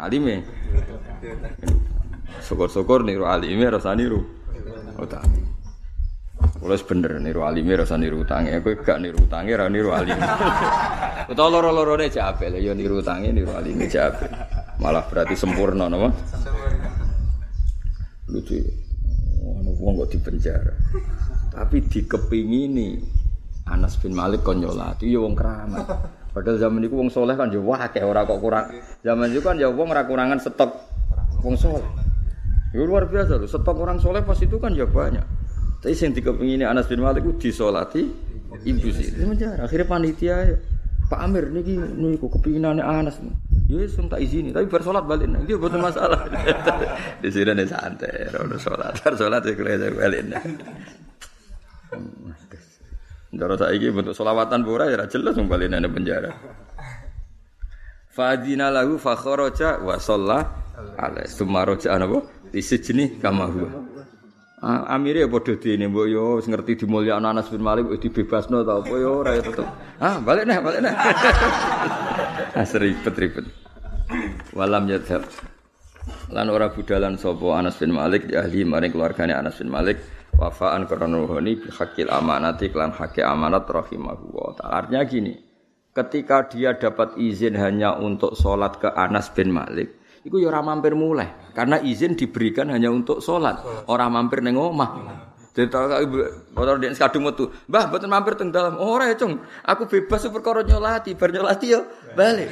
alime. Syukur-syukur niru alime rasa niru utang. Wes bener niru alime rasa niru utange. Kowe gak niru utange ra niru alime. Utawa loro-lorone jek apik ya niru utange niru alime apik. Malah berarti sempurna napa? Lucu. Ono wong kok dipenjara. Tapi dikepingini Anas bin Malik kon nyolati ya wong keramat. Padahal zaman itu wong soleh kan ya wah kayak ora kok kurang. Zaman itu kan ya wong ora kurangan stok wong soleh. Ya luar biasa loh, stok orang soleh pas itu kan ya banyak. Tapi yang dikepingini Anas bin Malik itu disolati ibu sih. Ini penjara. Akhirnya panitia ya. Pak Amir niki niku kepinginane Anas. Ya wis tak izini, tapi bar salat balik nang masalah. Di sini nih santai, ora salat. Bar salat iku lek balik nang. Ndara saiki bentuk selawatan pura ya jelas wong balik nang penjara. Fadina lahu fa kharaja wa shalla alaihi summa raja apa? Di sejeni kama huwa. Amire ya padha dene mbok yo ngerti dimulyakno Anas bin Malik wis dibebasno ta apa yo ora tetep. Ah, balik neh, balik neh. ah, ribet-ribet. Walam yadhab. Lan ora budalan sapa Anas bin Malik di ahli maring keluargane Anas bin Malik wafaan karena bi hakil amanati klan hakil amanat rahimahu wa. Artinya gini, ketika dia dapat izin hanya untuk sholat ke Anas bin Malik, Iku ya mampir mulai karena izin diberikan hanya untuk sholat, orang mampir neng omah. Jadi orang dia kadung metu, mbah betul mampir teng dalam. Oh, ya cung, aku bebas perkara nyolati, bar yo balik.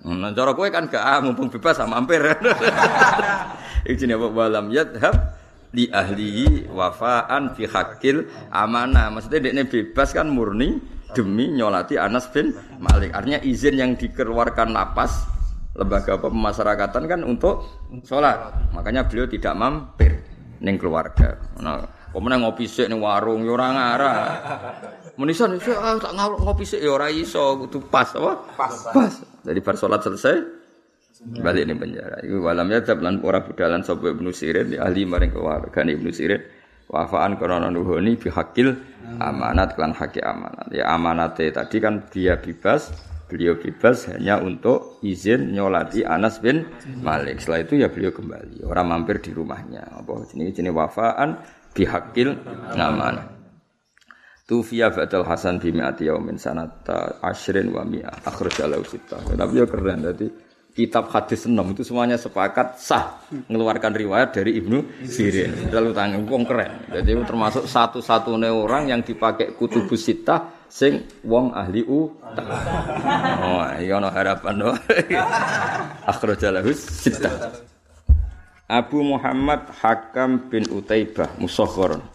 Nah, cara kowe kan gak ah, mumpung bebas sama mampir. Iki jenenge apa walam yadhab li ahli wafaan fi hakil amanah. Maksudnya dia bebas kan murni demi nyolati Anas bin Malik. Artinya izin yang dikeluarkan lapas lembaga apa pemasyarakatan kan untuk sholat. Makanya beliau tidak mampir neng keluarga. Nah, kemudian ngopi sih neng warung, yo ya orang arah. Menisan iso ah, tak ngopi sih ya ora iso kudu pas apa? Pas. Pas. Jadi bar salat selesai balik ning penjara. Iku walam ya lan ora budalan sapa Ibnu Sirin ya ahli maring keluarga Ibnu Sirin wafaan korona nuhoni bihakil amanat klan haki amanat. Ya amanate tadi kan dia bebas, beliau bebas hanya untuk izin nyolati Anas bin Malik. Setelah itu ya beliau kembali. Orang mampir di rumahnya. Apa jenis jenis wafaan bihakil amanat. Tufiya Ba'dal Hasan bimi'ati yaumin sanata ashrin wa mi'ah sita. Tapi ya keren tadi kitab hadis enam itu semuanya sepakat sah mengeluarkan riwayat dari Ibnu Sirin. Lalu tanggung wong keren. Jadi termasuk satu-satunya orang yang dipakai kutubus sita sing wong ahli u. Oh, iya ono harapan no. Akhrajalahu sita. Abu Muhammad Hakam bin Utaibah Musakhkharun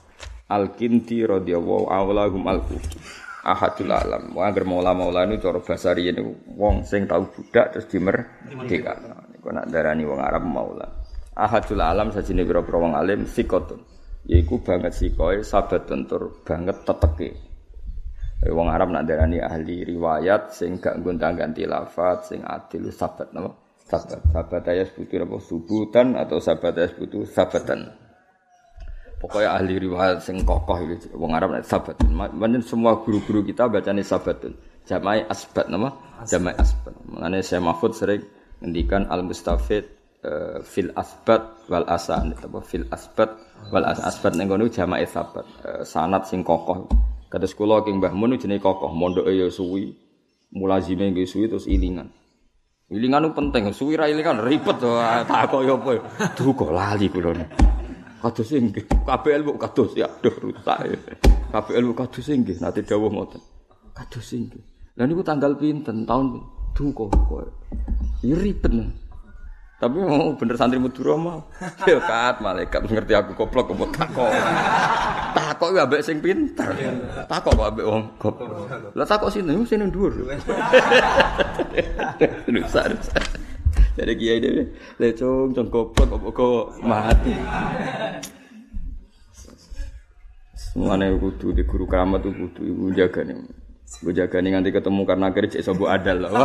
Al-Kinti radhiyallahu awlahum al-Kufi ahadul alam. Wah, agar maula-maula ini cara bahasa ini wong sing tahu budak terus dimerdeka. Niku nak darani wong Arab maula. Ahadul alam sajine pira-pira wong alim sikotun. Yaiku banget sikoe sabat tentur banget teteke. Wong Arab nak darani ahli riwayat sing gak gonta-ganti lafat sing adil sabat napa? Sabat. Sabat ayat sebutu apa subutan atau sabat ayat sebutu sabatan. Pokoknya ahli riwayat sing kokoh itu wong Arab nek sabat. Menen semua guru-guru kita bacane sabatun. Jamai asbat nama? Jamai asbat. Mengenai saya Mahfud sering ngendikan al mustafid uh, fil asbat wal asan apa fil asbat wal asan asbat ning ngono jamai sabat. Uh, sanat sing kokoh. Kados kula king Mbah Mun jenenge kokoh, mondoke ya suwi. Mulazime nggih suwi terus ilingan. Ilingan itu penting, suwi ra ilingan ribet to, tak kok yo apa. Duh kok lali kula. Kados inggih. Kabeh ilmu kados ya aduh rusak. Kabeh ilmu kados inggih nate dawuh ngoten. Kados inggih. Lah niku tanggal pinten tahun duh kok kok. Ribet. Tapi mau bener santri Madura mau. Ya kat malaikat ngerti aku goblok kok takok. Takok ya ambek sing pinter. Takok kok ambek wong goblok. Lah takok sini sini dhuwur. Rusak rusak. Jadi kiai dhewe lecung cung goblok kok kok mati. Semuanya kudu di guru keramat tuh kudu ibu jaga nih. Gue jaga nih nanti ketemu karena akhirnya cek sobo adal loh.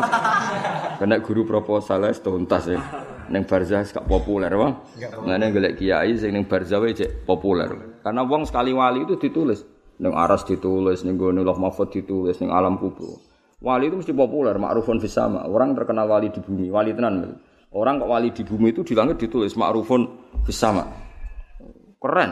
Karena guru proposal es tuntas ya. Neng barzah gak populer bang. Nggak gelek kiai sing neng barzah cek populer. Karena uang sekali wali itu ditulis. Neng aras ditulis, neng gue nulah mahfud ditulis, neng alam kubur. Wali itu mesti populer, ma'rufun fisama. Orang terkenal wali di bumi, wali tenan. Orang kok wali di bumi itu di langit ditulis ma'rufun fisama. Keren.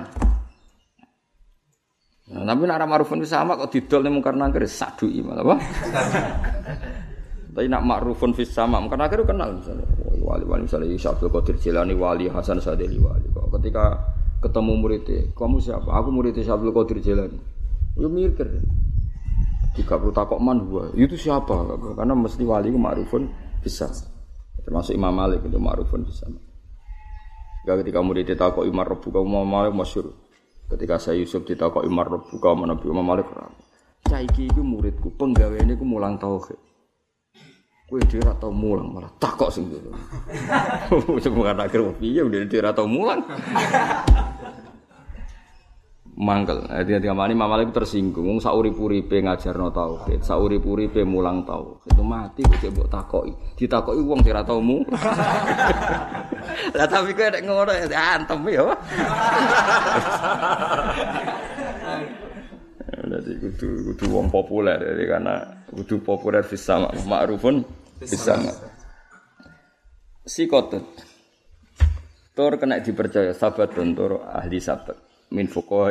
Nah, tapi nak ma'rufun fisama kok didol nih mungkar nangkir sadui malah apa? Tapi nak ma'rufun fisama mungkar nangkir kenal misalnya. Wali-wali misalnya Syabdul Qadir Jilani wali Hasan Sadeli wali. Kok ketika ketemu muridnya, kamu siapa? Aku muridnya Syabdul Qadir Jilani. Ya mikir. Jika perlu takok man gua, itu siapa? Karena mesti wali itu ma'rufun bisa. Termasuk Imam Malik itu ma'rufun bisa. Gak ketika murid ditakok Imam Rabbu kamu Imam Malik masyur. Ketika saya Yusuf ditakok Imam Rabbu kamu Nabi Imam Malik ram. Saiki itu muridku, penggaweane iku mulang tauhid. Kowe dhewe ora tau mulang malah takok sing ngono. Wis akhir piye udah dhewe ora tau mulang. Mangkel. Jadi ketika mani mama itu tersinggung. Wong saurip-uripe ngajarno tauhid, saurip-uripe mulang tauhid. Itu mati kok mbok takoki. Ditakoki wong ora tau mu. Lah tapi kowe nek ngono ya antem ya. Jadi kudu kudu wong populer jadi karena kudu populer bisa ma'rufun bisa Sikotut. Tur kena dipercaya sahabat tur ahli sahabat min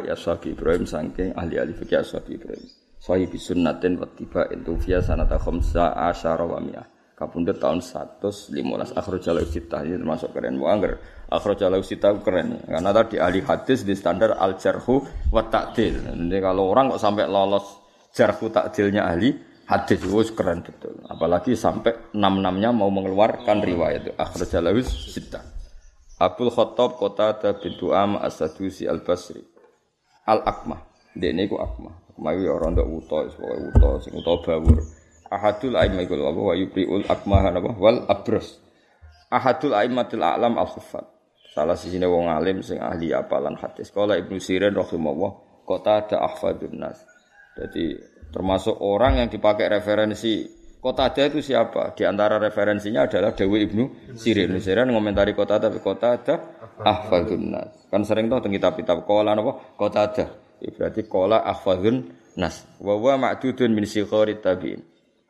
ya Syafi Ibrahim saking ahli-ahli fikih Syafi Ibrahim. Sahih sunnatin wa tiba itu via sanata khamsa asyara wa mi'ah. Kapundhut tahun 115 akhrajal sitah ini termasuk keren wa angger akhrajal sitah keren karena tadi ahli hadis di standar al jarhu wa ta'dil. Jadi kalau orang kok sampai lolos jarhu ta'dilnya ahli hadis itu keren betul. Apalagi sampai enam-enamnya mau mengeluarkan riwayat akhrajal sitah. Abdul Khattab Kota bintu Am As-Sadusi Al-Basri. Al-Akmah. Dene iku Akmah. Akmah itu orang ndak wuto Sebagai wuto Sing wuto bawur. Ahadul aimah iku apa? Wa yubri'ul Akmah apa? Wal Abros Ahadul aimatil a'lam Al-Khufat Salah sisi wong alim Sing ahli apalan hadis. Kala Ibnu Sirin Rahimahullah Kota ada ahfadun nas. Jadi Termasuk orang yang dipakai referensi Kota ada itu siapa? Di antara referensinya adalah Dewi Ibnu Sirin. Ibnu Sirin ngomentari kota ada, kota ada ahfadun nas. Kan sering tahu tentang kitab-kitab kola apa? Kota ada. Ya, berarti kola ahfadun nas. Wawa ma'dudun min sikhari tabi'in.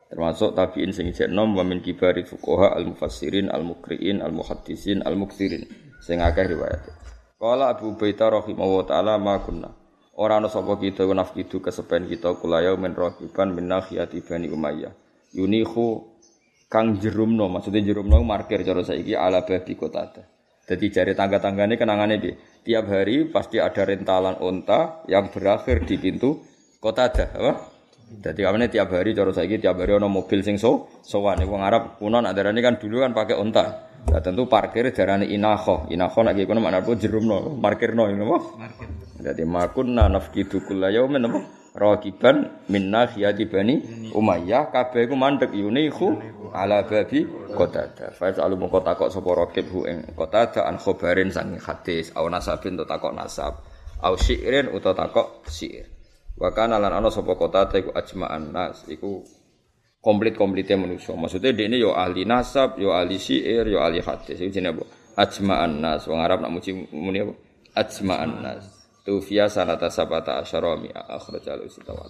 Termasuk tabi'in sing nom wa min kibari fuqaha al-mufassirin al-mukri'in al-muhaddisin al-muksirin. Sing akeh riwayat. Kala Abu Ubaidah rahimahullah taala ma kunna. Ora ana sapa kita nafkidu kesepen kita kulayau men rahiban min nakhiyati Bani Umayyah yunihu kang jerumno maksudnya jerumno markir cara saiki ala babi kota ada. Jadi jari tangga-tanggane kenangannya di tiap hari pasti ada rentalan onta yang berakhir di pintu kota ada, apa? Jadi kami tiap hari cara saiki tiap hari ono mobil sing so sowan wong Arab kuno nak darani kan dulu kan pakai onta. Nah, tentu parkir darani inakho. Inakho nek kono makna apa jerumno, parkirno ngono apa? Jadi makunna nafkidu kullayaumin apa? Rakiban min nahiyati bani Umayyah. Kabeh iku mandek yunihu ala babi qatada fa salu moko takok sapa rakib hu ing qatada an khabarin sang hadis. Au nasabin to takok nasab. Au syi'rin utawa takok syi'r. Wa kana lan ana sapa qatada iku ajma'an nas. Iku komplit-komplite manusia maksudnya dia ini yo ahli nasab yo ahli syi'r yo ahli hadis. Iku jenenge ajma'an nas. Wong Arab nak muji muni apa? Ajma'an nas Tufiya sanata sabata asyara mi'a akhrajal usita wa